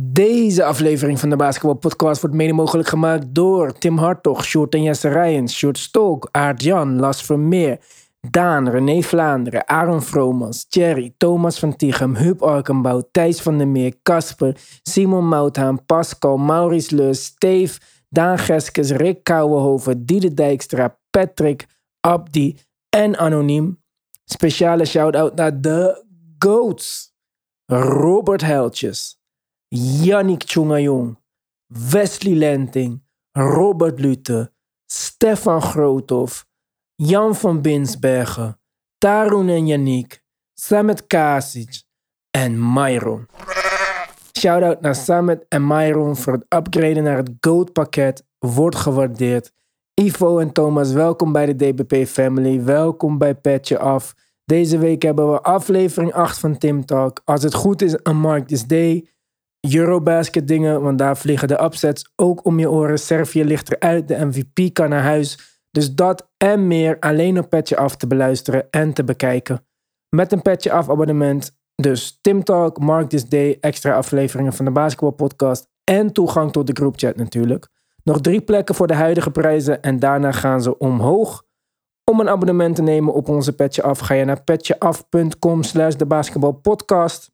Deze aflevering van de Basketball Podcast wordt mede mogelijk gemaakt door Tim Hartog, Sjoerd en Jesse Rijens, Sjoerd Stolk, Aart Las Vermeer, Daan, René Vlaanderen, Aaron Vromans, Thierry, Thomas van Tichem, Huub Arkenbouw, Thijs van der Meer, Casper, Simon Mouthaan, Pascal, Maurice Leus, Steve, Daan Geskes, Rick Kouwenhoven, Diede Dijkstra, Patrick, Abdi en Anoniem. Speciale shout-out naar de GOATs. Robert Heltjes, Yannick Tjongajong, Wesley Lenting, Robert Lute, Stefan Groothoff, Jan van Binsbergen, Tarun en Yannick, Samet Kasic en Myron. Shoutout naar Samet en Myron voor het upgraden naar het Gold pakket. Wordt gewaardeerd. Ivo en Thomas, welkom bij de DBP Family. Welkom bij Petje Af. Deze week hebben we aflevering 8 van Tim Talk. Als het goed is, een Mark This Day. Eurobasket dingen, want daar vliegen de upsets ook om je oren. Servië ligt eruit, de MVP kan naar huis. Dus dat en meer alleen op Petje Af te beluisteren en te bekijken. Met een Petje Af abonnement. Dus Tim Talk, Mark This Day, extra afleveringen van de Basketball Podcast en toegang tot de groupchat natuurlijk. Nog drie plekken voor de huidige prijzen en daarna gaan ze omhoog. Om een abonnement te nemen op onze Petje Af ga je naar petjeaf.com slash de basketbalpodcast.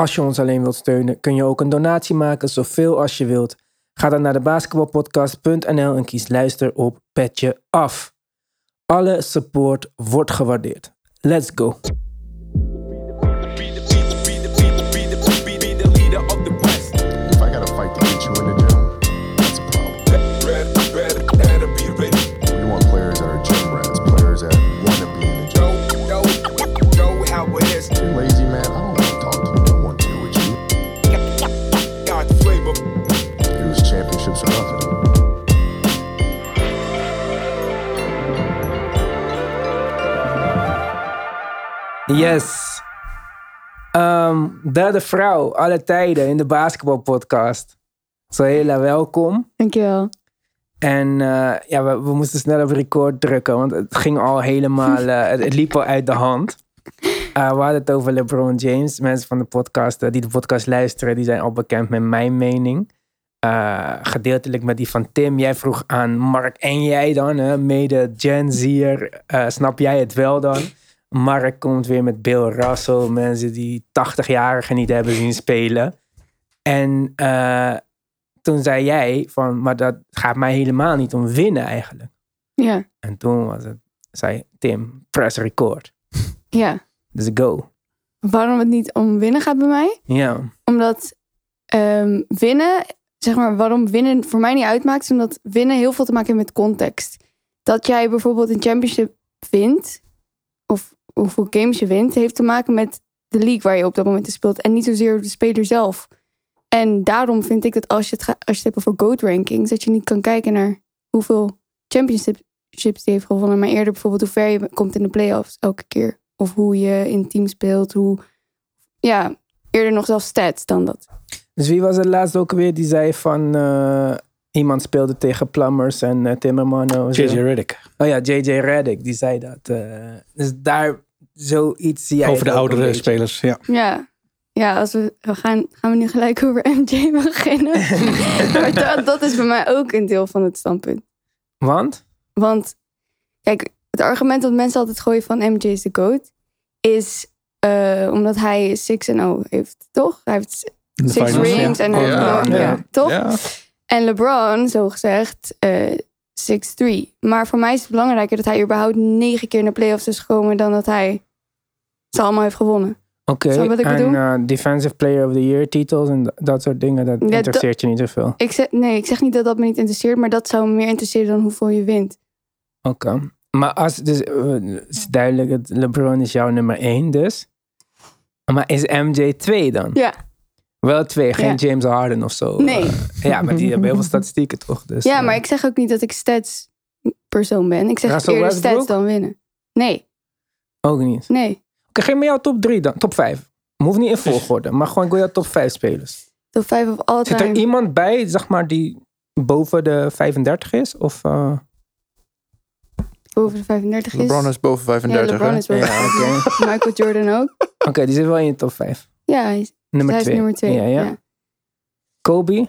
Als je ons alleen wilt steunen kun je ook een donatie maken, zoveel als je wilt. Ga dan naar de basketbalpodcast.nl en kies luister op Petje Af. Alle support wordt gewaardeerd. Let's go. Yes. Ehm, derde vrouw, alle tijden in de basketbalpodcast. Zohela, welkom. Dankjewel. En eh, ja, we, we moesten snel op record drukken, want het ging al helemaal, eh, het, het liep al uit de hand. Eh, we hadden het over LeBron James. Mensen van de podcast, die de podcast luisteren, die zijn al bekend met mijn mening. Gedeeltelijk met die van Tim. Jij vroeg aan Mark en jij dan, hè, mede Gen Zier. snap jij het wel dan? Mark komt weer met Bill Russell. Mensen die 80-jarigen niet hebben zien spelen. En eh, toen zei jij van, maar dat gaat mij helemaal niet om winnen eigenlijk. Ja, En toen was het, zei Tim, press record. ja. Dus go. Waarom het niet om winnen gaat bij mij? Ja. Omdat ehm, winnen, zeg maar, waarom winnen voor mij niet uitmaakt, is omdat winnen heel veel te maken heeft met context. Dat jij bijvoorbeeld een championship wint, of hoeveel games je wint, heeft te maken met de league waar je op dat moment in speelt. En niet zozeer de speler zelf. En daarom vind ik dat als je het, ga- als je het hebt over GOAT rankings, dat je niet kan kijken naar hoeveel championships die heeft gewonnen, maar eerder bijvoorbeeld hoe ver je komt in de playoffs elke keer. Of hoe je in team speelt, hoe... Ja, eerder nog zelfs stats dan dat. Dus wie was het laatst ook weer die zei van eh, iemand speelde tegen Plumbers en eh, Timmerman? of zo? JJ Reddick. Oh ja, JJ Reddick, die zei dat. eh. dus daar zoiets zie jij. Over de oudere spelers, ja. Ja, ja als we, we gaan, gaan we nu gelijk over MJ beginnen. maar dat, dat is bij mij ook een deel van het standpunt. Want? Want kijk, het argument dat mensen altijd gooien van MJ is de GOAT... is eh, omdat hij 6 en 0 heeft, toch? Hij heeft six finals, rings ja. en hij Ja, heeft no- ja. ja, toch? Ja. En LeBron, zo gezegd, eh 6-3. Maar voor mij is het belangrijker dat hij überhaupt negen keer de playoffs is gekomen... dan dat hij ze allemaal heeft gewonnen. Oké, ik en eh, Defensive Player of the Year titels en dat soort dingen, dat interesseert je niet zoveel. Ik zeg, nee, ik zeg niet dat dat me niet interesseert... maar dat zou me meer interesseren dan hoeveel je wint. Oké. Maar als, dus, eh, het is duidelijk, dat LeBron is jouw nummer 1 dus. Maar is MJ 2 dan? Ja. Wel 2, geen Ja. James Harden of zo. Nee. Eh, ja, maar die hebben heel veel statistieken toch? Dus, Ja, eh, maar ik zeg ook niet dat ik stats persoon ben. Ik zeg Russell eerder Westbrook? stats dan winnen. Nee, Ook niet. nee. Oké, geef me jouw top 3 dan. Top 5. Hoeft niet in volgorde, maar gewoon ik wil jouw top 5 spelers. Top 5 of all Zit er time. iemand bij, zeg maar, die boven de 35 is? Of, eh, boven de 35 is. LeBron is boven ja, 35. LeBron hè? is boven Ja, oké. 35. Michael Jordan ook. Oké, die zit wel in je top 5. Ja, hij is, Nummer hij is 2. nummer 2. Ja, ja. Kobe?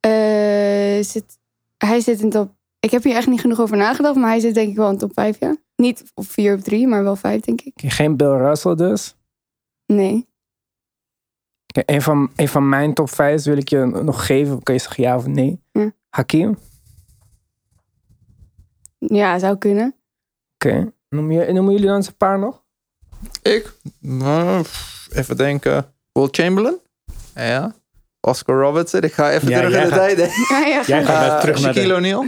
Eh, zit, hij zit in top... Ik heb hier echt niet genoeg over nagedacht, maar hij zit denk ik wel in top 5, ja. Niet op 4 of 3, maar wel 5, denk ik. Geen Bill Russell dus. Nee. Oké, een, van, een van mijn top 5 wil ik je nog geven. Kun je zeggen ja of nee? Ja. Hakim? Ja, zou kunnen. Oké. Noem je, noemen jullie dan eens een paar nog? Ik? Nou, even denken. Will Chamberlain? Ja. Oscar Robertson. Ik ga even Ja, terug in de gaat- tijd. Ja, ja. Jij gaat Eh, weer terug naar Shaquille. O'Neal.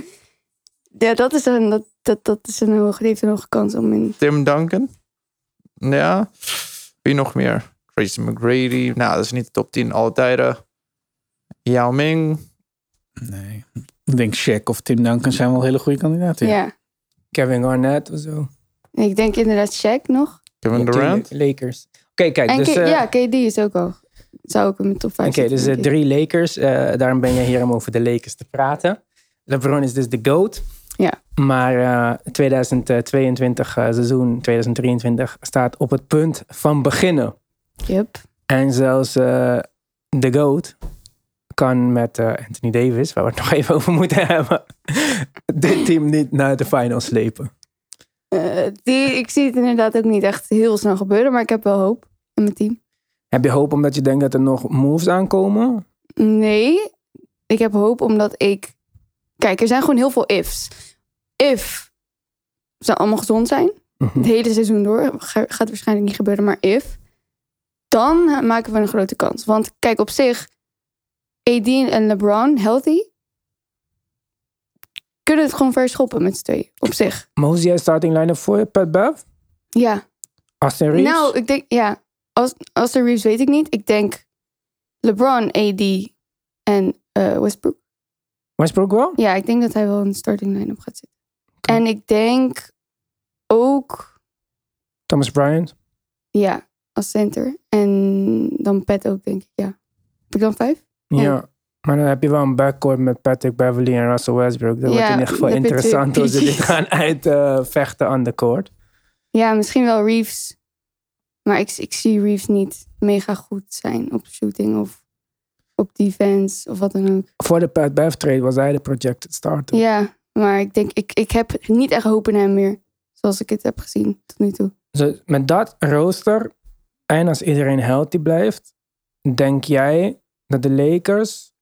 Ja, dat is een, dat, dat, dat is een hoge, heeft een hoge kans om in... Tim Duncan. Ja. Wie nog meer? Tracy McGrady. Nou, dat is niet de top 10 alle tijden. Yao Ming. Nee. Ik denk Shaq of Tim Duncan zijn wel hele goede kandidaten. Ja. Kevin Garnett of zo? Ik denk inderdaad Shaq nog. Kevin Durant. Lakers. Oké, kijk. En dus, K- eh, ja, KD is ook al... Zou ook in mijn top 5 Oké, dus eh, drie Lakers. Eh, daarom ben jij hier om over de Lakers te praten. LeBron is dus de GOAT. Ja. Maar eh 2022 eh, seizoen, 2023, staat op het punt van beginnen. Yup. En zelfs de GOAT kan met Anthony Davis, waar we het nog even over moeten hebben, dit team niet naar de finals slepen. Eh, die, ik zie het inderdaad ook niet echt heel snel gebeuren, maar ik heb wel hoop in mijn team. Heb je hoop omdat je denkt dat er nog moves aankomen? Nee, ik heb hoop omdat ik... Kijk, er zijn gewoon heel veel ifs. If ze allemaal gezond zijn, Mhm. het hele seizoen door, ga- gaat waarschijnlijk niet gebeuren, maar if, dan maken we een grote kans. Want kijk, op zich, AD en LeBron, healthy, kunnen het gewoon verschoppen met z'n tweeën. Op zich. Moes jij starting line-up voor je, Pat Bev? Ja. Austin Reeves? Nou, ik denk, ja, de Reeves weet ik niet. Ik denk LeBron, AD en eh, Westbrook. Westbrook wel? Ja, ik denk dat hij wel de starting line-up gaat zitten. En ik denk ook, Thomas Bryant? ja, als center. En dan Pat ook, denk ik, ja. Heb ik dan vijf? Ja. Ja. Maar dan heb je wel een backcourt met Patrick Beverly en Russell Westbrook. Dat Ja, wordt in ieder geval interessant hoe ze dit gaan uitvechten aan de court. Ja, misschien wel Reeves. Maar ik, ik zie Reeves niet mega goed zijn op shooting of op defense of wat dan ook. Voor de Pat Bev trade was hij de projected starter. Ja, maar ik denk, ik, ik heb niet echt hoop in hem meer. Zoals ik het heb gezien tot nu toe. Dus met dat rooster en als iedereen healthy blijft, denk jij dat de Lakers,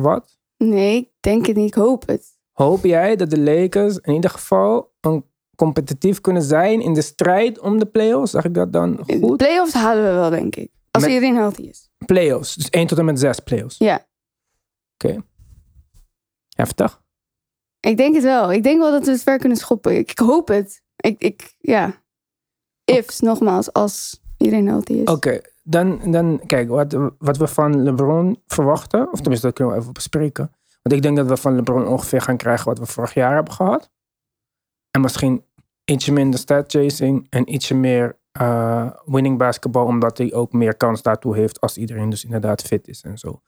wat? Nee, ik denk het niet. Ik hoop het. Hoop jij dat de Lakers in ieder geval een competitief kunnen zijn in de strijd om de playoffs? Zeg ik dat dan De goed? playoffs halen we wel, denk ik. Als Met- iedereen healthy is. Playoffs, dus 1 tot en met 6 playoffs. Ja, Heftig. ik denk het wel. Ik denk wel dat we het ver kunnen schoppen. Ik, ik hoop het. Ik, ik, ja. Ifs, nogmaals, als iedereen healthy is. Oké, dan, dan kijk, wat, wat we van LeBron verwachten, of tenminste dat kunnen we even bespreken. Want ik denk dat we van LeBron ongeveer gaan krijgen wat we vorig jaar hebben gehad. En misschien ietsje minder stat chasing en ietsje meer eh, winning basketbal, omdat hij ook meer kans daartoe heeft als iedereen dus inderdaad fit is en zo.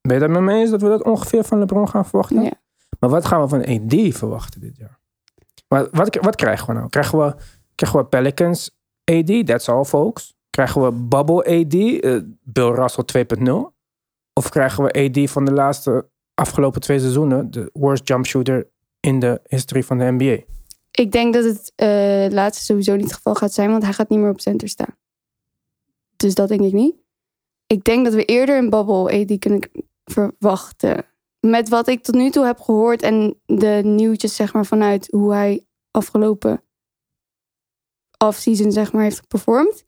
Ben je het met me eens dat we dat ongeveer van LeBron gaan verwachten? Ja. Maar wat gaan we van AD verwachten dit jaar? Wat, wat, wat krijgen we nou? Krijgen we, krijgen we Pelicans AD? That's all, folks. Krijgen we Bubble AD? eh, Bill Russell 2.0? Of krijgen we AD van de laatste afgelopen twee seizoenen? De worst jump shooter in de history van de NBA? Ik denk dat het eh, laatste sowieso niet het geval gaat zijn, want hij gaat niet meer op center staan. Dus dat denk ik niet. Ik denk dat we eerder een bubble AD kunnen verwachten. Met wat ik tot nu toe heb gehoord en de nieuwtjes zeg maar vanuit hoe hij afgelopen offseason zeg maar heeft geperformed.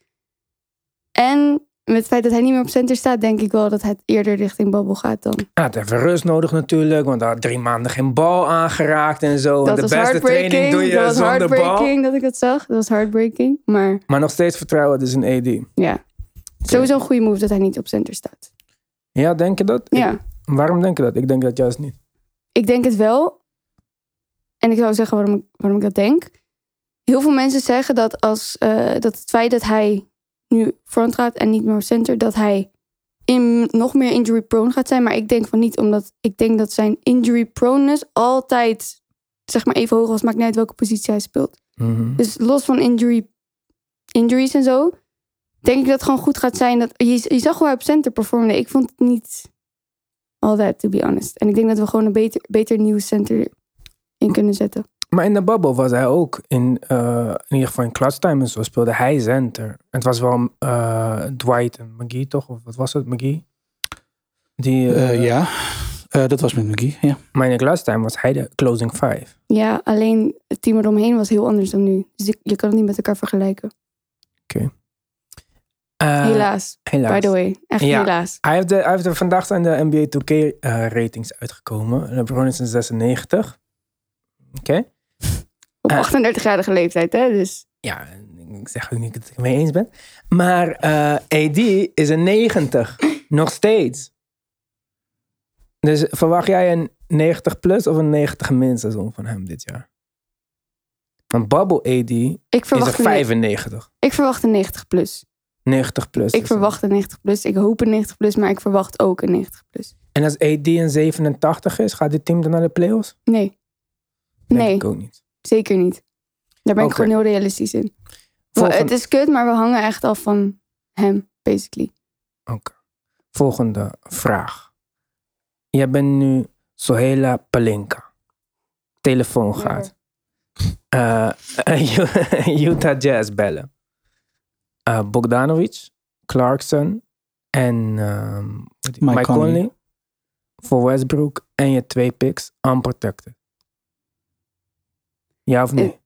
En met het feit dat hij niet meer op center staat, denk ik wel dat het eerder richting bubble gaat dan. Hij had even rust nodig natuurlijk, want hij had drie maanden geen bal aangeraakt en zo. en Dat de was beste training doe je Dat was zonder bal. dat ik het zag. Dat was heartbreaking. Maar Maar nog steeds vertrouwen dus in AD. Ja. Sowieso een goede move dat hij niet op center staat. Ja, denk je dat? Ja, Ik- waarom denk je dat? Ik denk dat juist niet. ik denk het wel. En ik zou zeggen waarom ik, waarom ik dat denk. Heel veel mensen zeggen dat, als, eh, dat het feit dat hij nu front gaat en niet meer center, dat hij in, nog meer injury prone gaat zijn. Maar ik denk van niet, omdat ik denk dat zijn injury proneness altijd zeg maar even hoog was. Maakt niet uit welke positie hij speelt. Mhm. Dus los van injury, injuries en zo, denk ik dat het gewoon goed gaat zijn. Dat, je, je zag hoe hij op center performde. Ik vond het niet all that, to be honest. En ik denk dat we gewoon een beter, beter nieuw center in kunnen zetten. Maar in de bubble was hij ook in, eh, in ieder geval in clutch time en zo speelde hij center. Het was wel eh, Dwight en McGee toch? Of wat was het, McGee? Die, eh, ja, Eh, dat was met McGee. Ja. Maar in de clutch time was hij de closing five. Ja, alleen het team eromheen was heel anders dan nu. Dus je kan het niet met elkaar vergelijken. Eh, helaas, helaas. by the way. Echt Ja. helaas. Hij heeft, de, hij heeft de, vandaag zijn de NBA 2K eh, ratings uitgekomen. LeBron is een 96. Oké. Op Eh. 38-jarige leeftijd, hè? Dus Ja, ik zeg ook niet dat ik het mee eens ben. Maar eh, AD is een 90. Nog steeds. Dus verwacht jij een 90 plus of een 90 min seizoen van hem dit jaar? Want Bubble AD is ik een verwacht, een, 95. ik verwacht een 90 plus. 90 plus. Ik verwacht een 90 plus. Ik hoop een 90 plus, maar ik verwacht ook een 90 plus. En als AD een 87 is, gaat dit team dan naar de playoffs? Nee, Denk Nee. ik ook niet. Zeker niet. Daar ben ik gewoon heel realistisch in. Volgende- Het is kut, maar we hangen echt af van hem, basically. Oké. Volgende vraag. Jij bent nu Sohela Palinka. Telefoon gaat. Eh, Utah Jazz bellen. Eh, Bogdanovic, Clarkson en ehm, Mike Mike, Conley. Conley. Voor Westbrook en je twee picks unprotected. Ja of nee?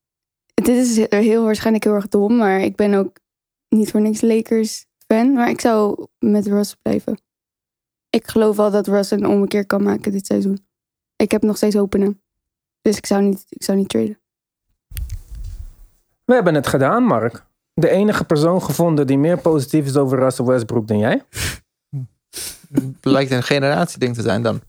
Dit is heel waarschijnlijk heel erg dom, maar ik ben ook niet voor niks Lakers fan. Maar ik zou met Russ blijven. Ik geloof wel dat Russ een ommekeer kan maken dit seizoen. Ik heb nog steeds hem. Dus ik zou niet, ik zou niet traden. We hebben het gedaan, Mark. De enige persoon gevonden die meer positief is over Russell Westbrook dan jij. Blijkt een generatieding te zijn dan.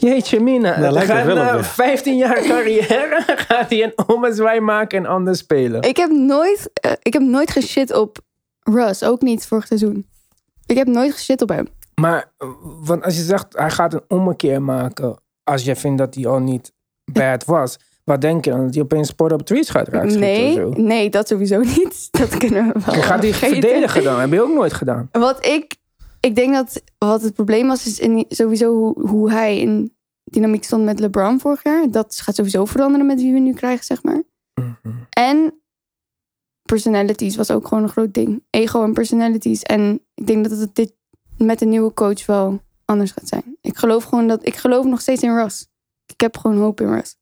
Jeetje mina, hij het op, na ja. 15 jaar carrière gaat hij een ommezwaai maken en anders spelen. Ik heb nooit, eh, ik heb nooit geshit op Russ. Ook niet vorig seizoen. Ik heb nooit geshit op hem. Maar eh, want als je zegt hij gaat een ommekeer maken als je vindt dat hij al niet bad was, wat denk je dan? Dat hij opeens sport op tweets gaat raken? Nee, nee, dat sowieso niet. Dat kunnen we wel gaat die vergeten. verdedigen dan? Heb je ook nooit gedaan? Wat ik, ik denk dat wat het probleem was, is in, sowieso hoe, hoe hij in dynamiek stond met LeBron vorig jaar. Dat gaat sowieso veranderen met wie we nu krijgen, zeg maar. Mhm. En personalities was ook gewoon een groot ding. Ego en personalities. En ik denk dat het dit met een nieuwe coach wel anders gaat zijn. Ik geloof gewoon dat, ik geloof nog steeds in Russ. Ik heb gewoon hoop in Russ.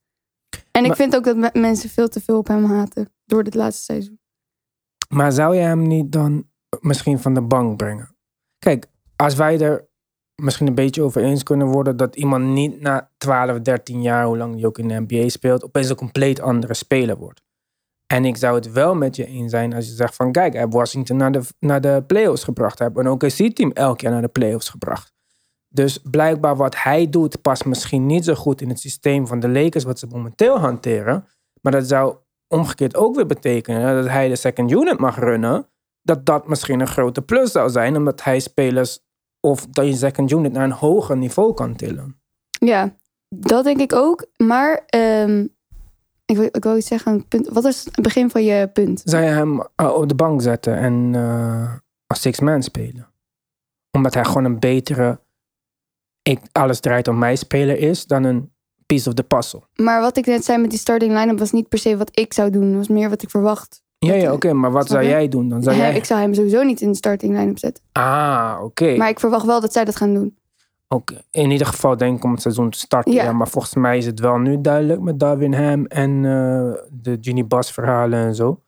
En ik vind ook dat me- mensen veel te veel op hem haten door dit laatste seizoen. Maar zou je hem niet dan misschien van de bank brengen? Kijk, als wij er misschien een beetje over eens kunnen worden dat iemand niet na 12, 13 jaar, hoe lang hij ook in de NBA speelt, opeens een compleet andere speler wordt. En ik zou het wel met je eens zijn als je zegt van kijk, hij heeft Washington naar de, naar de playoffs gebracht. Hij heeft een OKC-team elk jaar naar de playoffs gebracht. Dus blijkbaar wat hij doet past misschien niet zo goed in het systeem van de Lakers wat ze momenteel hanteren. Maar dat zou omgekeerd ook weer betekenen dat hij de second unit mag runnen. Dat dat misschien een grote plus zou zijn, omdat hij spelers of dat je second unit naar een hoger niveau kan tillen. Ja, dat denk ik ook. Maar ehm, ik, wil, ik wil iets zeggen. Punt. Wat is het begin van je punt? Zou je hem eh, op de bank zetten en eh, als six-man spelen? Omdat hij gewoon een betere, ik, alles draait om mij speler is dan een piece of the puzzle. Maar wat ik net zei met die starting line-up was niet per se wat ik zou doen. Het was meer wat ik verwacht. Ja, ja, eh, oké, maar wat zou jij doen? Dan zou jij... Ik zou hem sowieso niet in de starting line-up zetten. Ah, oké. Maar ik verwacht wel dat zij dat gaan doen. Oké, In ieder geval denk ik om het seizoen te starten. Ja. Ja. maar volgens mij is het wel nu duidelijk met Darwin Ham en eh, de Ginny Bas verhalen en zo.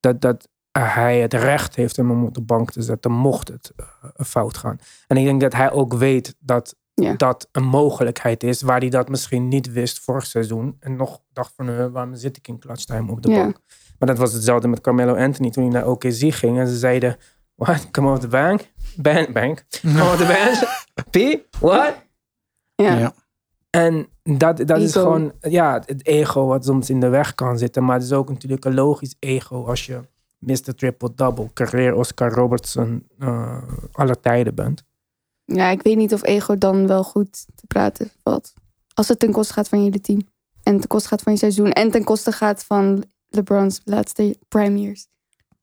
Dat, dat hij het recht heeft om hem op de bank te zetten mocht het eh, fout gaan. En ik denk dat hij ook weet dat Ja. dat een mogelijkheid is waar hij dat misschien niet wist vorig seizoen. En nog dacht van eh, waarom zit ik in clutch time op de Ja. bank. Maar dat was hetzelfde met Carmelo Anthony toen hij naar OKC ging. En ze zeiden, what, come off the bank? Bank, bank. Come off the bench? P? What? Ja. Ja. En dat, dat is gewoon ja, het ego wat soms in de weg kan zitten. Maar het is ook natuurlijk een logisch ego als je Mr. Triple-Double, carrière Oscar Robertson, eh alle tijden bent. ja, ik weet niet of ego dan wel goed te praten valt. Als het ten koste gaat van hele team. En ten koste gaat van je seizoen. En ten koste gaat van LeBron's laatste prime years.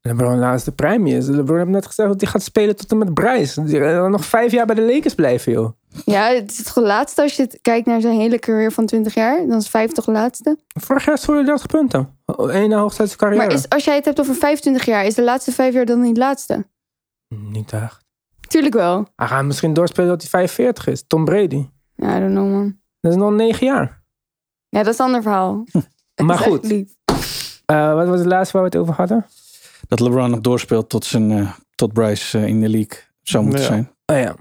LeBron laatste prime is. LeBron heeft net gezegd dat hij gaat spelen tot en met Bryce. Die gaat nog vijf jaar bij de Lakers blijven, joh. Ja, het is het laatste als je het kijkt naar zijn hele carrière van 20 jaar. Dan is 50 laatste. Vorig jaar scoorde hij 30 punten. Eén na uit zijn carrière. Maar is, als jij het hebt over 25 jaar, is de laatste vijf jaar dan niet laatste? Niet echt. Tuurlijk wel. Hij gaat misschien doorspelen dat hij 45 is. Tom Brady. Ja, I don't know man. Dat is nog negen jaar. Ja, dat is een ander verhaal. Maar goed. Eh, wat was het laatste waar we het over hadden? Dat LeBron nog doorspeelt tot, zijn, eh, tot Bryce eh, in de league zou moeten Ja. zijn. Oh ja.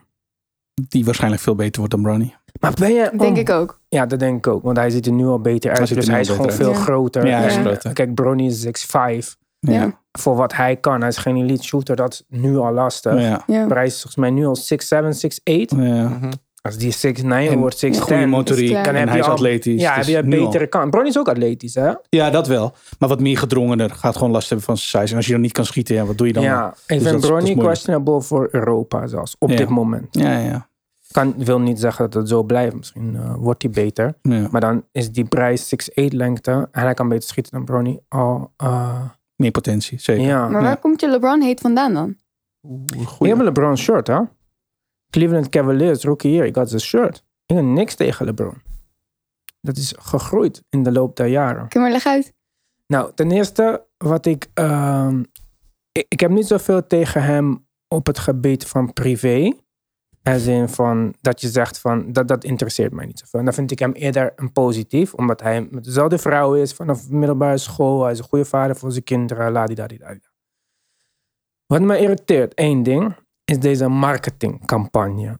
Die waarschijnlijk veel beter wordt dan Bronny. Maar ben je... Denk oh, ik ook. Ja, dat denk ik ook. Want hij ziet er nu al beter uit. er Dus hij is gewoon veel groter. Ja, hij is groter. Kijk, Bronny is 6'5. Ja. Voor wat hij kan. Hij is geen elite shooter. Dat is nu al lastig. Ja. Ja. Bryce is volgens mij nu al 6'7, 6'8. Ja. Mhm. Als die 6'9 En wordt, 6'10. Goede motoriek. En heb hij je is al- atletisch. Ja, dus heb je een betere kant. Bronny is ook atletisch, hè? Ja, dat wel. Maar wat meer gedrongener. Gaat gewoon last hebben van zijn size. En als je dan niet kan schieten, ja, wat doe je dan? Ja, ik dat is- vind Bronny questionable voor Europa zelfs. Op Ja. dit moment. Ja, ja. Kan, wil niet zeggen dat het zo blijft. Misschien eh, wordt hij beter. ja. Maar dan is die prijs 6'8 lengte. En hij kan beter schieten dan Bronny. Al, eh, Meer potentie, zeker. ja. Maar waar komt je LeBron heet vandaan dan? Ik heb een LeBron shirt, hè? Cleveland Cavaliers, rookie year. Ik had zijn shirt. Ik heb niks tegen LeBron. Dat is gegroeid in de loop der jaren. Kun je maar leg uit. Nou, ten eerste, wat ik, ehm, ik. Ik heb niet zoveel tegen hem op het gebied van privé. Als in van dat je zegt van dat, dat interesseert mij niet zoveel. En dan vind ik hem eerder een positief, omdat hij met dezelfde vrouw is vanaf middelbare school. Hij is een goede vader voor zijn kinderen. Ladidadida. Wat me irriteert, één ding, is deze marketingcampagne.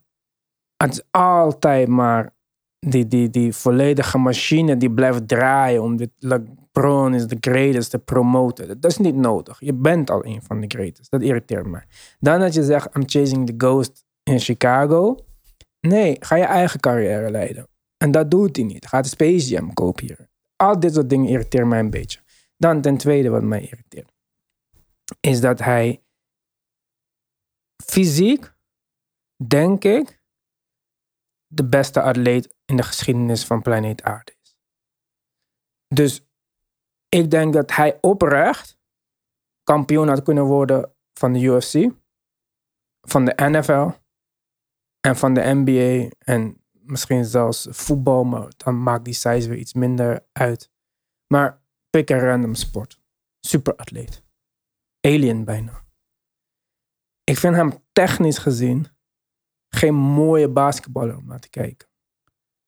Het is altijd maar die, die, die volledige machine die blijft draaien om dit LeBron is the greatest te promoten. Dat is niet nodig. Je bent al een van de greatest. Dat irriteert mij. Dan dat je zegt, I'm chasing the ghost in Chicago. Nee, ga je eigen carrière leiden. En dat doet hij niet. Ga de Space Jam hier. Al dit soort dingen irriteren mij een beetje. Dan ten tweede wat mij irriteert. Is dat hij fysiek, denk ik, de beste atleet in de geschiedenis van planeet Aarde is. Dus ik denk dat hij oprecht kampioen had kunnen worden van de UFC, van de NFL en van de NBA en misschien zelfs voetbal, maar dan maakt die size weer iets minder uit. Maar pick een random sport. Superatleet. Alien bijna. Ik vind hem technisch gezien geen mooie basketballer om naar te kijken.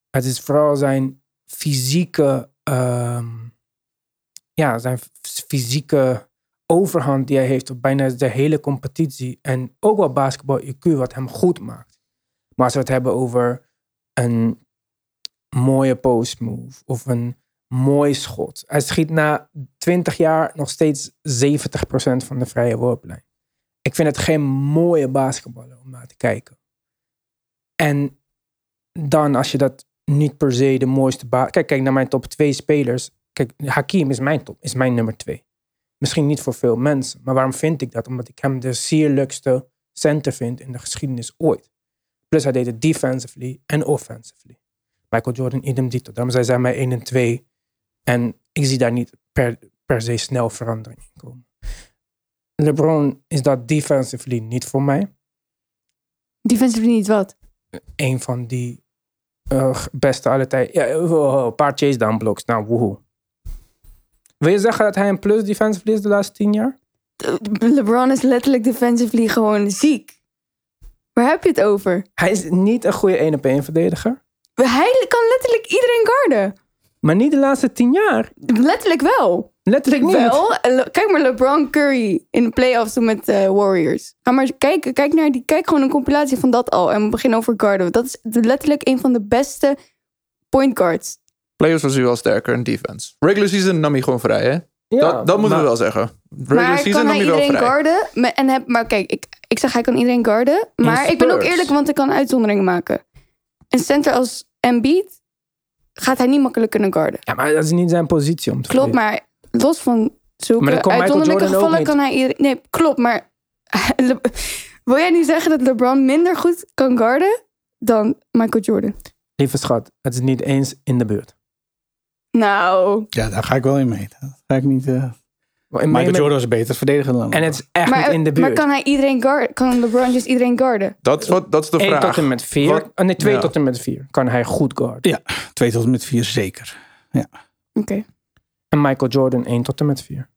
Het is vooral zijn fysieke, ehm, ja, zijn fysieke overhand die hij heeft op bijna de hele competitie. En ook wel basketbal IQ wat hem goed maakt. Maar als we het hebben over een mooie post move of een mooi schot. Hij schiet na 20 jaar nog steeds 70% van de vrije worplijn. Ik vind het geen mooie basketballer om naar te kijken. En dan als je dat niet per se de mooiste baas... Kijk, kijk naar mijn top 2 spelers. Kijk, Hakim is mijn top, is mijn nummer 2. Misschien niet voor veel mensen. Maar waarom vind ik dat? Omdat ik hem de sierlijkste center vind in de geschiedenis ooit. Plus hij deed het defensively en offensively. Michael Jordan, idem dito. Daarom zijn zij mij 1 en 2. En ik zie daar niet per, per se snel verandering in komen. LeBron is dat defensively niet voor mij. Defensive niet wat. Een van die eh, beste alle tijd. Ja, oh, een paar chase down blocks. Nou, woehoe. Wil je zeggen dat hij een plus defensively is de laatste tien jaar? LeBron is letterlijk defensively gewoon ziek. Waar heb je het over? Hij is niet een goede 1 op 1 verdediger. Hij kan letterlijk iedereen guarden. Maar niet de laatste tien jaar. Letterlijk wel. Letterlijk niet. Wel, eh, kijk maar LeBron Curry in de playoffs toen met de Warriors. Ga maar kijken, kijk naar die, kijk gewoon een compilatie van dat al en we beginnen over guarden. Dat is letterlijk een van de beste point guards. Playoffs was hij wel sterker in defense. Regular season nam hij gewoon vrij, hè? Ja, dat dat moeten maar- we wel zeggen. Regular Maar season kan nam hij hij wel iedereen vrij. guarden? Me- En heb, maar kijk, ik, ik zeg hij kan iedereen guarden. Maar ik ben ook eerlijk, want ik kan uitzonderingen maken. Een center als Embiid gaat hij niet makkelijk kunnen guarden. Ja, maar dat is niet zijn positie om te Klopt, maar los van zulke uitzonderlijke gevallen kan hij iedereen... Nee, klopt, maar... Le- Wil jij niet zeggen dat LeBron minder goed kan guarden dan Michael Jordan? Lieve schat, het is niet eens in de buurt. Nou, Ja, daar ga ik wel in mee. Dat ga ik niet... eh, Michael Jordan was beter verdediger dan En het is echt Maar, niet in de buurt. maar kan hij iedereen guarden? Kan LeBron just iedereen guarden? Dat is, wat, dat is de 1 vraag. tot en met 4. Wat- nee, 2 Ja. tot en met 4 kan hij goed guarden. Ja, twee tot en met vier zeker. Oké. En Michael Jordan 1 tot en met 4.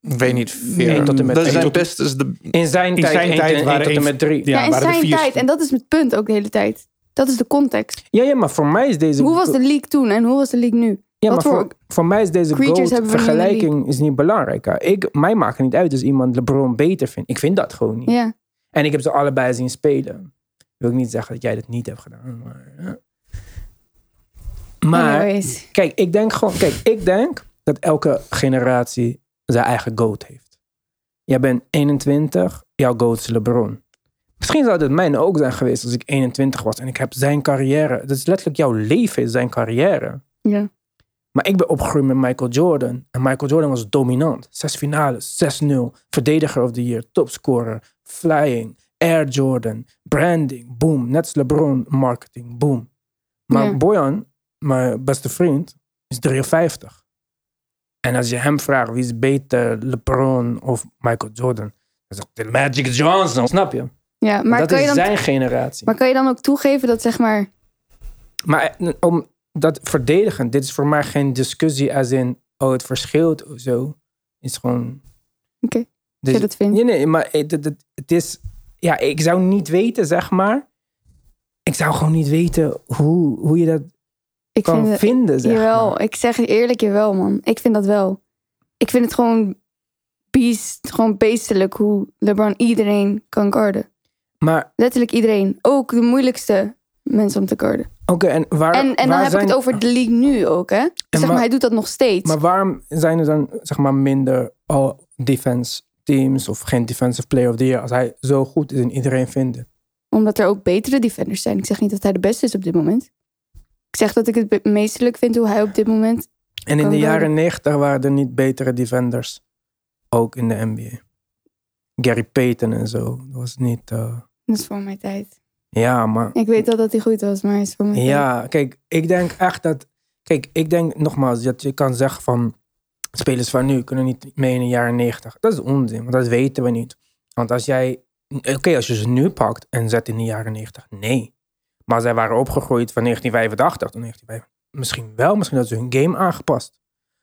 Ik weet niet. Vier. Eén tot en met dat één zijn tot- best is de. In zijn In tijd zijn 1 tijd tot, waren tot en met 3. Ja, Ja, in zijn tijd. En dat is het punt ook de hele tijd. Dat is de context. Ja, ja, maar voor mij is deze... Hoe was de league toen en hoe was de league nu? Ja, maar Wat voor voor, voor mij is deze GOAT vergelijking is niet belangrijk. Ik, mij maakt het niet uit als iemand LeBron beter vindt. Ik vind dat gewoon niet. Ja. En ik heb ze allebei zien spelen. Wil ik niet zeggen dat jij dat niet hebt gedaan. Maar, ja. Maar Anyways. kijk, ik denk gewoon... Kijk, ik denk dat elke generatie zijn eigen GOAT heeft. Jij bent 21, jouw GOAT is LeBron. Misschien zou het mijn ook zijn geweest als ik 21 was en ik heb zijn carrière. Dat is letterlijk jouw leven, is zijn carrière. Ja. Maar ik ben opgegroeid met Michael Jordan. En Michael Jordan was dominant. Zes finales, 6-0. Verdediger of the year, topscorer, flying, Air Jordan, branding, boom. Net als LeBron, marketing, boom. Maar Ja. Bojan, mijn beste vriend, is 53. En als je hem vraagt wie is beter, LeBron of Michael Jordan, dan zegt hij Magic Johnson, snap je? ja. Maar, dat kan is je dan, zijn generatie. maar kan je dan ook toegeven dat zeg maar... Maar eh, om dat verdedigen, dit is voor mij geen discussie als in, oh, het verschilt of zo. is gewoon. Oké, Dus- je dat vindt. Nee, nee, maar het, het, het- het is. Ja, ik zou niet weten, zeg maar. Ik zou gewoon niet weten hoe, hoe je dat Ik kan vind het, vinden, zeg jawel, maar. ik zeg het eerlijk, jawel man. Ik vind dat wel. Ik vind het gewoon beest, gewoon beestelijk hoe LeBron iedereen kan guarden. Maar, Letterlijk iedereen. Ook de moeilijkste mensen om te guarden. oké, en waar. En, en dan heb zijn, ik het over de league nu ook, hè? Zeg maar, maar- hij doet dat nog steeds. Maar waarom zijn er dan, zeg maar, minder all defense teams of geen defensive player of the year als hij zo goed is en iedereen vindt het? Omdat er ook betere defenders zijn. Ik zeg niet dat hij de beste is op dit moment. Ik zeg dat ik het meestelijk vind hoe hij op dit moment... En in de jaren 90 waren er niet betere defenders. Ook in de NBA. Gary Payton en zo. Dat was niet. eh, Dat is voor mijn tijd. ja, maar. Ik weet wel dat hij goed was, maar hij is voor mijn tijd. Ja, kijk, ik denk echt dat. Kijk, ik denk nogmaals dat je kan zeggen van. Spelers van nu kunnen niet mee in de jaren 90. Dat is onzin, want dat weten we niet. Want als jij. Oké, als je ze nu pakt en zet in de jaren 90, nee. Maar zij waren opgegroeid van 1985 tot 1985. Misschien wel, misschien dat ze hun game aangepast.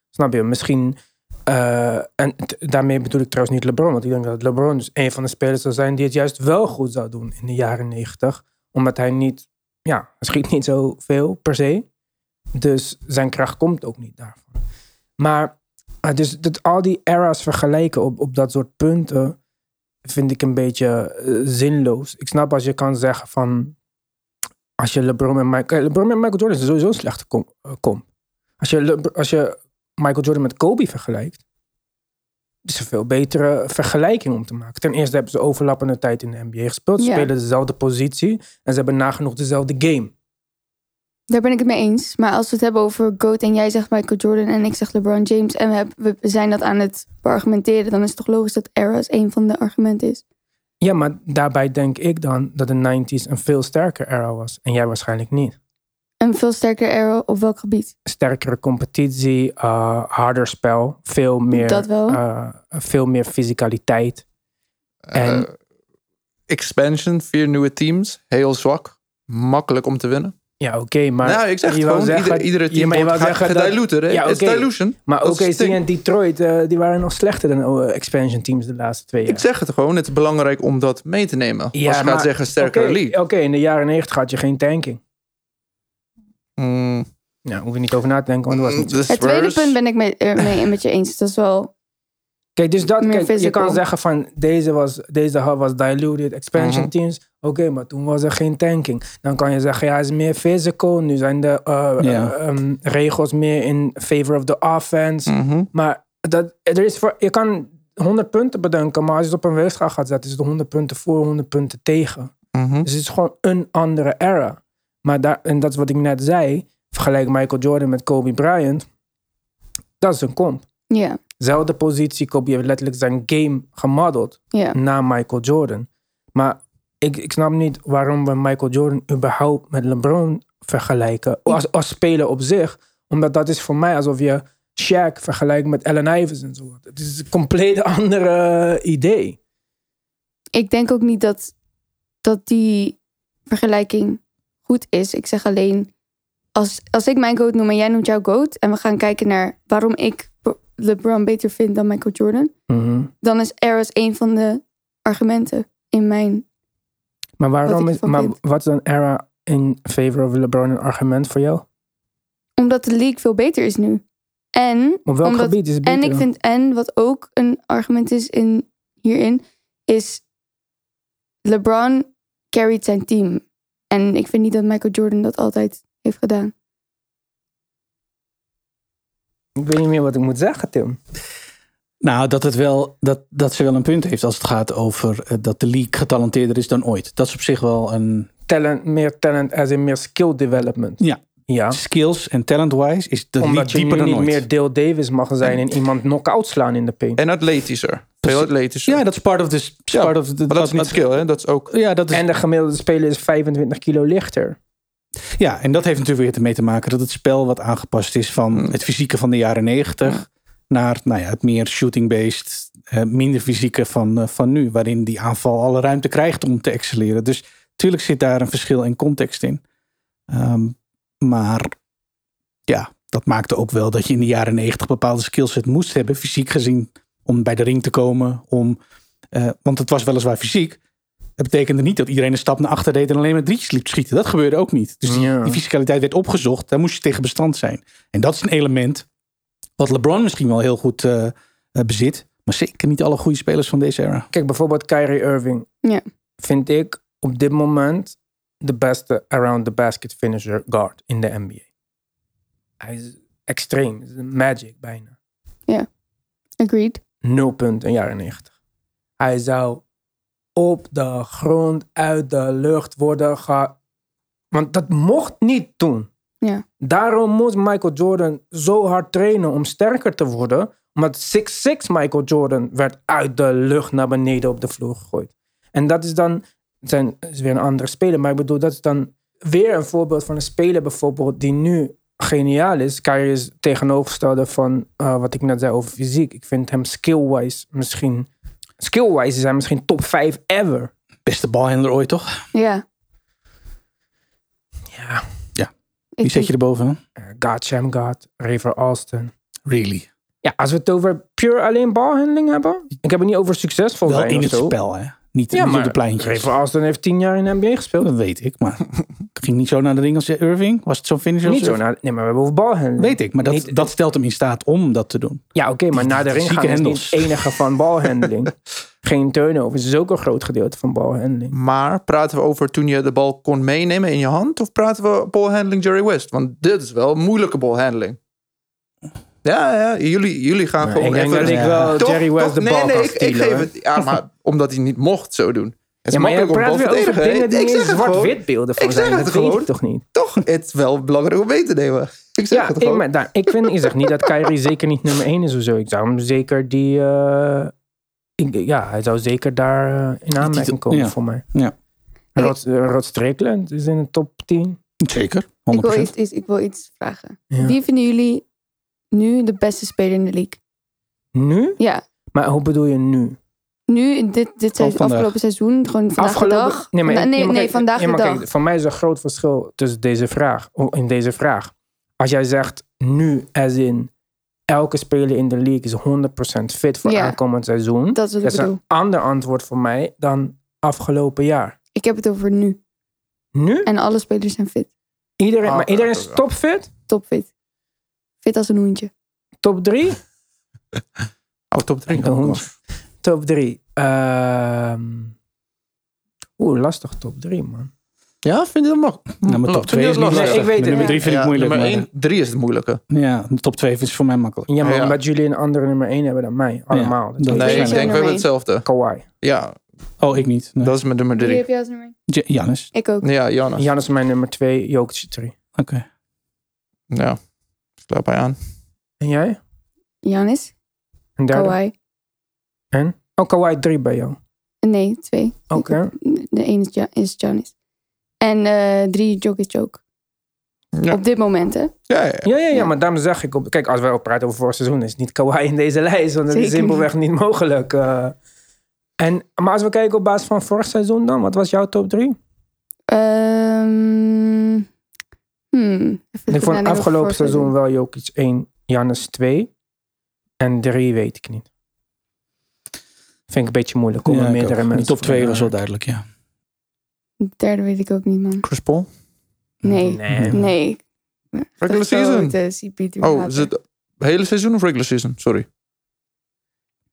Snap je? Misschien. eh, en daarmee bedoel ik trouwens niet LeBron. Want ik denk dat LeBron dus een van de spelers zou zijn die het juist wel goed zou doen in de jaren 90. Omdat hij niet. Ja, hij schiet niet zoveel per se. Dus zijn kracht komt ook niet daarvan. Maar eh, dus dat al die eras vergelijken op, op dat soort punten vind ik een beetje eh, zinloos. Ik snap als je kan zeggen van als je LeBron en Michael, LeBron en Michael Jordan is sowieso een slechte kom. eh, kom. Als, je Le- als je Michael Jordan met Kobe vergelijkt, is een veel betere vergelijking om te maken. Ten eerste hebben ze overlappende tijd in de NBA gespeeld. Ze Ja. spelen dezelfde positie en ze hebben nagenoeg dezelfde game. Daar ben ik het mee eens. Maar als we het hebben over GOAT en jij zegt Michael Jordan en ik zeg LeBron James en we, hebben, we zijn dat aan het argumenteren, dan is het toch logisch dat eras een van de argumenten is. Ja, maar daarbij denk ik dan dat de 90s een veel sterker era was. En jij waarschijnlijk niet. Een veel sterker era op welk gebied? Sterkere competitie, eh, harder spel, veel meer, Dat wel. eh, veel meer fysicaliteit. En- Eh, expansion, vier nieuwe teams. Heel zwak. Makkelijk om te winnen. Ja, oké, maar... nou, ik zeg je gewoon. zeggen- ieder, iedere Ja, team maar je wordt zeggen dat-? Ja, Het is oké. dilution. Maar OKC en Detroit, eh, die waren nog slechter dan eh, expansion teams de laatste twee jaar. Ik zeg het gewoon. Het is belangrijk om dat mee te nemen. Als je maar- gaat zeggen sterkere Oké, league. Oké, in de jaren 90 had je geen tanking. Mm, Ja, hoef je niet over na te denken, want dat was niet zo. de Het tweede punt ben ik mee, mee met je eens. Dat is wel. Kijk, dus dat, kijk, je kan zeggen van deze was, deze hub was diluted, expansion Mhm. teams. Oké, maar toen was er geen tanking. Dan kan je zeggen, ja, het is meer physical. Nu zijn de eh, eh, ehm, regels meer in favor of the offense. Mhm. Maar dat, er is voor, je kan 100 punten bedenken, maar als je het op een weegschaal gaat zetten, is het 100 punten voor, 100 punten tegen. Mhm. Dus het is gewoon een andere era. Maar daar, en dat is wat ik net zei. Vergelijk Michael Jordan met Kobe Bryant. Dat is een comp. Ja, Zelfde positie. Kobe heeft letterlijk zijn game gemodeld na Michael Jordan. Maar ik, ik snap niet waarom we Michael Jordan überhaupt met LeBron vergelijken. Als, als speler op zich. Omdat dat is voor mij alsof je Shaq vergelijken met Allen Iverson en zo. Het is een compleet andere idee. Ik denk ook niet dat, dat die vergelijking goed is. Ik zeg alleen, als, als ik mijn goat noem en jij noemt jouw goat... en we gaan kijken naar waarom ik LeBron beter vind dan Michael Jordan... Mhm. dan is Eras een van de argumenten in mijn... Maar waarom ik is, maar vind. wat is dan era in favor of LeBron een argument voor jou? Omdat de league veel beter is nu. En, Op welk omdat, gebied is het beter? en ik vind, en wat ook een argument is in, hierin, is LeBron carried zijn team. En ik vind niet dat Michael Jordan dat altijd heeft gedaan. Ik weet niet meer wat ik moet zeggen, Tim. Nou, dat, het wel, dat, dat ze wel een punt heeft als het gaat over eh, dat de league getalenteerder is dan ooit. Dat is op zich wel een Talent, meer talent als in meer skill development. Ja. Ja. skills en talent-wise is de Omdat league je dieper dan niet ooit. meer Dale Davis mag zijn en iemand knock-out slaan in de paint. En atletischer. Veel atletischer. Ja, dat is part of the... Ja, part of the maar dat is niet skill, hè? Dat is ook... Ja, dat is, En de gemiddelde speler is 25 kilo lichter. Ja, en dat heeft natuurlijk weer ermee te maken dat het spel wat aangepast is van Mm. het fysieke van de jaren negentig naar nou ja, het meer shooting-based, eh, minder fysieke van, eh, van nu, waarin die aanval alle ruimte krijgt om te excelleren. Dus natuurlijk zit daar een verschil in context in. Ehm, maar ja, dat maakte ook wel dat je in de jaren negentig bepaalde skillset moest hebben, fysiek gezien, om bij de ring te komen. Om, eh, want het was weliswaar fysiek. Dat betekende niet dat iedereen een stap naar achter deed en alleen maar drietjes liep te schieten. Dat gebeurde ook niet. Dus die, Ja. die fysicaliteit werd opgezocht. Daar moest je tegen bestand zijn. En dat is een element wat LeBron misschien wel heel goed eh, eh, bezit. Maar zeker niet alle goede spelers van deze era. Kijk, bijvoorbeeld Kyrie Irving. Ja. Vind ik op dit moment de beste around the basket finisher guard in de NBA. Hij is extreem. Is magic bijna. Agreed. Nul punten in jaren 90. Hij zou op de grond uit de lucht worden ge... Want dat mocht niet toen. Ja. Daarom moest Michael Jordan zo hard trainen om sterker te worden. Omdat 6'6 Michael Jordan werd uit de lucht naar beneden op de vloer gegooid. En dat is dan, het zijn, is weer een andere speler. Maar ik bedoel, dat is dan weer een voorbeeld van een speler bijvoorbeeld die nu geniaal is. Kyrie is tegenovergestelde van eh, wat ik net zei over fysiek. Ik vind hem skill-wise misschien... Skill-wise is hij misschien top 5 ever. Beste balhandler ooit, toch? Ja. Ja. Wie zet je erboven? Uh, God Shamgod, Raver Alston. Really? Ja, als we het over pure alleen balhandeling hebben. Ik heb het niet over succesvol Wel zijn in of het zo. spel, hè? Niet, Ja, niet maar op de pleintjes. Raver Alston heeft tien jaar in de NBA gespeeld. Dat weet ik, maar het ging niet zo naar de ring als Irving. Was het zo'n finisher? als Niet zo naar, nee, maar we hebben over balhandeling. Weet ik, maar dat, Niet- dat stelt hem in staat om dat te doen. Ja, oké, maar naar de ring gaan is niet het enige van balhandeling. Geen turnovers is ook een groot gedeelte van balhandeling. Maar praten we over toen je de bal kon meenemen in je hand? Of praten we ballhandling Jerry West? Want dit is wel moeilijke ballhandling. Ja, ja, jullie, jullie gaan Maar gewoon ik denk even... dat ik wel Toch, Jerry West toch? de nee, bal nee, kan ik, ik geef het... Ja, maar omdat hij niet mocht zo doen. Het is Ja, maar je praat weer over dingen die Ik zeg zwart-wit beelden van Ik zeg zijn. het Dat weet gewoon. je toch niet? Toch, het is wel belangrijk om mee te nemen. Ik zeg Ja, het ik, gewoon. maar, daar- ik, vind, ik zeg niet dat Kyrie zeker niet nummer 1 is of zo. Ik zou hem zeker die... eh, ik- ja, hij zou zeker daar eh, in aanmerking komen ja. voor mij. Ja. Rod, eh, Rod Strickland is in de top 10. Zeker, 100%. Ik wil, iets, iets- ik wil iets vragen. Ja. Wie vinden jullie nu de beste speler in de league? Nu? Ja. Maar hoe bedoel je nu? Nu, in dit, dit seizoen, afgelopen seizoen, gewoon vandaag de dag. Nee, maar, nee, nee, nee, maar kijk, vandaag nee, de maar dag. kijk, voor mij is er een groot verschil tussen deze vraag, in deze vraag. Als jij zegt nu, as in elke speler in de league is 100% fit voor Ja. aankomend seizoen. dat is wat Dat ik is bedoel. een ander antwoord voor mij dan afgelopen jaar. Ik heb het over nu. Nu? En alle spelers zijn fit. Iedereen, Ah, maar iedereen is topfit? Topfit. Fit als een hoentje. Top 3? Oh, top 3. Een hond. Top 3. Oeh, lastig top 3, man. Ja, vind je dat makkelijk? Nou, maar top 2 is lastig. lastig. ik weet het nummer niet. 3 vind ik Ja, moeilijk. Nummer maar- 1, 3 is het moeilijke. Ja, de top 2 is voor mij makkelijk. Ja, maar Ja. omdat jullie een andere nummer 1 hebben dan mij. Allemaal. Dat dat weet Nee, ik denk we hebben hetzelfde. Kawhi. Ja, Oh, ik niet. Nee. dat is mijn nummer Wie 3. heb jij als nummer? J- Janis. Ik ook. Ja, Jannes. Jan is mijn nummer 2, Jokic 3. Oké. Ja, sluit bij aan. En jij? Janis. Derde? Kawhi. En? Oh, Kawhi 3 bij jou. Nee, twee. Oké. De één is, ja, is Janis. En eh, drie Jokic ook. Ja. Op dit moment, hè? Ja, ja, ja. Ja, ja, maar daarom zeg ik... Op, kijk, als wij ook praten over vorig seizoen... is het niet Kawhi in deze lijst. Want dat is simpelweg niet mogelijk. eh. en, maar als we kijken op basis van vorig seizoen dan... Wat was jouw top 3? Ehm hmm, Ik vond afgelopen seizoen wel Jokic 1, Jannes 2. En 3 weet ik niet. Vind ik een beetje moeilijk om Ja, er meerdere ook. mensen... Die top 2 voor- was wel duidelijk, ja. De derde weet ik ook niet, man. Chris Paul. Nee, Nee. nee. Regular season. season. Oh, is het hele seizoen of regular season? Sorry.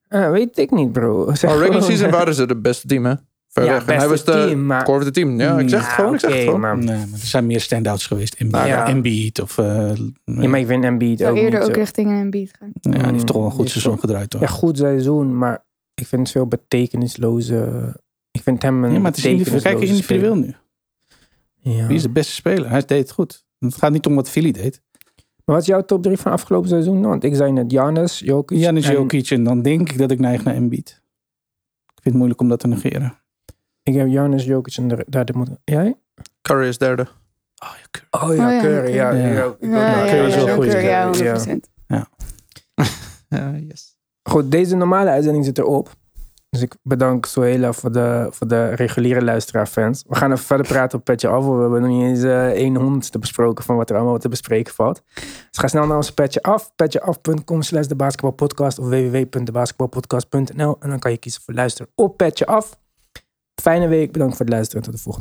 Ah, weet ik niet, bro. Zeg Oh, regular season waren ze de beste team, hè? Ver Ja, weg. En hij was de team, maar- core of the team. Ja, ik zeg het gewoon. Ik zeg het gewoon. maar, Nee, maar er zijn meer standouts geweest. Embiid, Nou, ja. Embiid of... eh, ja, maar ik vind Embiid zou ook eerder niet ook richting beat gaan. ja, die heeft toch wel een goed seizoen toch- gedraaid, toch? Ja, goed seizoen, maar ik vind het veel betekenisloze... Ik vind hem een Ja, maar het is individueel. Kijk betekenisloze individueel nu. Ja. Wie is de beste speler? Hij deed het goed. Het gaat niet om wat Philly deed. Maar wat is jouw top 3 van afgelopen seizoen? Want ik zei net Giannis, Jokic. Janis en Jokic en dan denk ik dat ik neig naar Embiid. Ik vind het moeilijk om dat te negeren. Ik heb Giannis, Jokic en de, daar, dit moet, jij? Curry is derde. Oh, ja, Curry. Oh ja, ja, Curry. Ja, ook Ja, Curry is wel goed. Curry, ja, Ja. 100%. Ja, yes. Goed, deze normale uitzending zit erop. Dus ik bedank Sohela voor de, voor de reguliere luisteraarfans. We gaan even verder praten op Petje Af. We hebben nog niet eens eh 1 honderdste besproken van wat er allemaal te bespreken valt. Dus ga snel naar onze Petje Af. Petjeaf.com slash de basketbalpodcast of www.debasketbalpodcast.nl En dan kan je kiezen voor luisteren op Petje Af. Fijne week, bedankt voor het luisteren en tot de volgende.